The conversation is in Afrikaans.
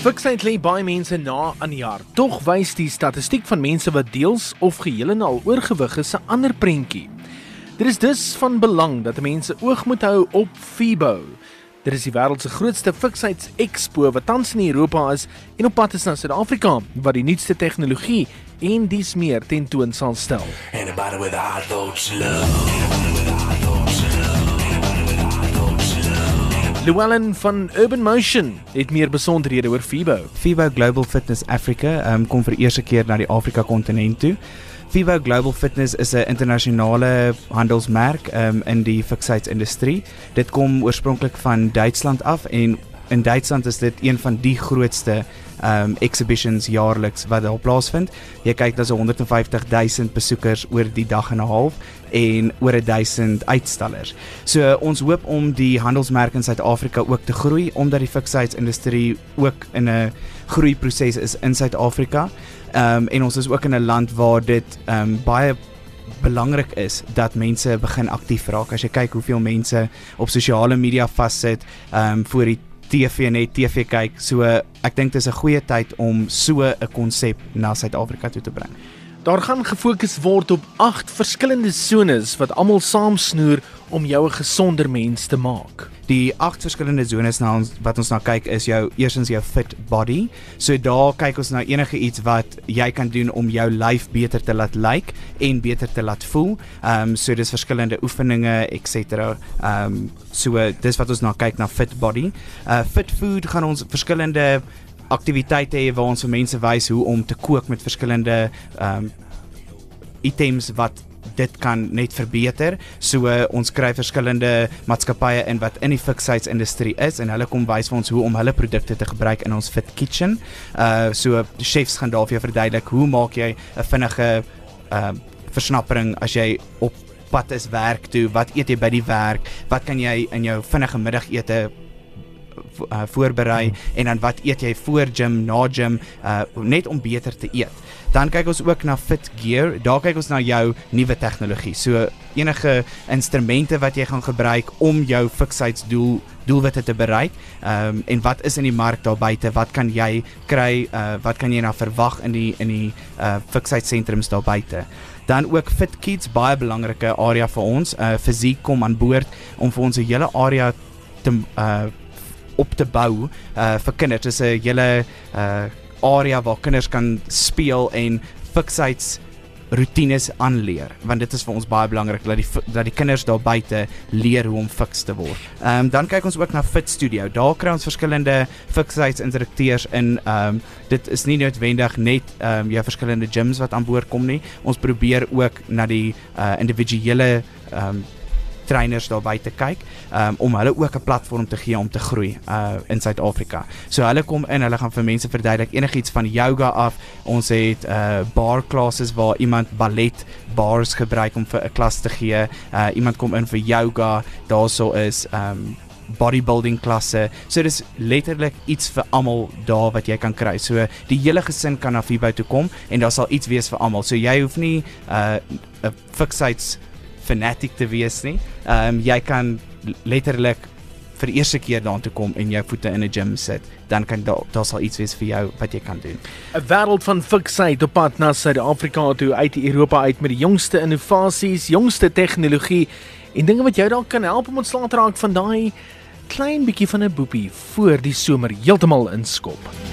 Fiksheid lê baie mense na aan die hart. Tog wys die statistiek van mense wat deels of geheel en al oorgewig is 'n ander prentjie. Dit is dus van belang dat mense oog moet hou op FIBO. Dit is die wêreld se grootste fiksheidsexpo wat tans in Europa is en op pad is na Suid-Afrika wat die nuutste tegnologie en dies meer tentoon sal stel. Anybody with a heart thoughts love. Llewellyn van Urban Motion het meer besonderhede oor FIBO. FIBO Global Fitness Africa um, kom vir eerste keer na die Afrika kontinent toe. FIBO Global Fitness is 'n internasionale handelsmerk um, in die fikheidsindustrie. Dit kom oorspronklik van Duitsland af en in Duitsland is dit een van die grootste um exhibitions jaarliks wat daar plaasvind. Jy kyk daar's 150 000 besoekers oor die dag en 'n half en oor 1000 uitstallers. So ons hoop om die handelsmerk in Suid-Afrika ook te groei omdat die fikheidsindustrie ook in 'n groeiproses is in Suid-Afrika. Um en ons is ook in 'n land waar dit um baie belangrik is dat mense begin aktief raak. As jy kyk hoeveel mense op sosiale media vassit, um, vir die TV net TV kyk. So ek dink dit is 'n goeie tyd om so 'n konsep na Suid-Afrika toe te bring. Daar gaan gefokus word op 8 verskillende sones wat almal saamsnoer om jou 'n gesonder mens te maak. Die 8 verskillende sones na ons wat ons na kyk is jou eerstens jou fit body. So daar kyk ons na enige iets wat jy kan doen om jou lyf beter te laat lyk en beter te laat voel. Ehm um, so dis verskillende oefeninge ens. Ehm um, so dis wat ons na kyk na fit body. Uh fit food gaan ons verskillende aktiwiteite hê waar ons vir mense wys hoe om te kook met verskillende ehm um, items wat dit kan net verbeter. So uh, ons kry verskillende maatskappye in wat in die fikheidsindustrie is en hulle kom wys vir ons hoe om hulle produkte te gebruik in ons fit kitchen. Uh so chefs gaan daar vir jou verduidelik hoe maak jy 'n vinnige uh versnappering as jy op pad is werk toe, wat eet jy by die werk? Wat kan jy in jou vinnige middagete uh, voorberei hmm. en dan wat eet jy voor gym, na gym, uh, net om beter te eet. Dan kyk ons ook na Fit Gear. Daar kyk ons na jou nuwe tegnologie. So enige instrumente wat jy gaan gebruik om jou fikheidsdoel doelwitte te bereik. Ehm um, en wat is in die mark daar buite? Wat kan jy kry? Uh wat kan jy nou verwag in die in die uh fikheidssentrums daar buite? Dan ook Fit Kids baie belangrike area vir ons. Uh fisiek kom aan boord om vir ons 'n hele area te uh op te bou uh vir kinders. Dit is 'n hele uh area waar kinders kan speel en fikheids rotines aanleer want dit is vir ons baie belangrik dat die dat die kinders daar buite leer hoe om fiks te word. Ehm um, dan kyk ons ook na Fit Studio. Daar kry ons verskillende fiksheidsinstrukteurs in ehm um, dit is nie noodwendig net ehm um, jou verskillende gyms wat aan boord kom nie. Ons probeer ook na die uh individuele ehm um, trainers daar buite kyk um, om hulle ook 'n platform te gee om te groei uh in Suid-Afrika. So hulle kom in, hulle gaan vir mense verduidelik enigiets van yoga af. Ons het uh bar classes waar iemand ballet bars gebruik om vir 'n klas te gee. Uh iemand kom in vir yoga. Daarso is um bodybuilding klasse. So dis letterlik iets vir almal daar wat jy kan kry. So die hele gesin kan na Fibo toe kom en daar sal iets wees vir almal. So jy hoef nie uh 'n fixites fanatic te wees nie. Ehm um, jy kan letterlik vir die eerste keer daartoe kom en jou voete in 'n gym sit, dan kan daar daar sal iets wees vir jou wat jy kan doen. 'n Wêreld van fiksheid op pad na Suid-Afrika toe uit Europa uit met die jongste innovasies, jongste tegnologie en dinge wat jou dalk kan help om ontslae te raak van daai klein bietjie van 'n boepie voor die somer heeltemal inskop.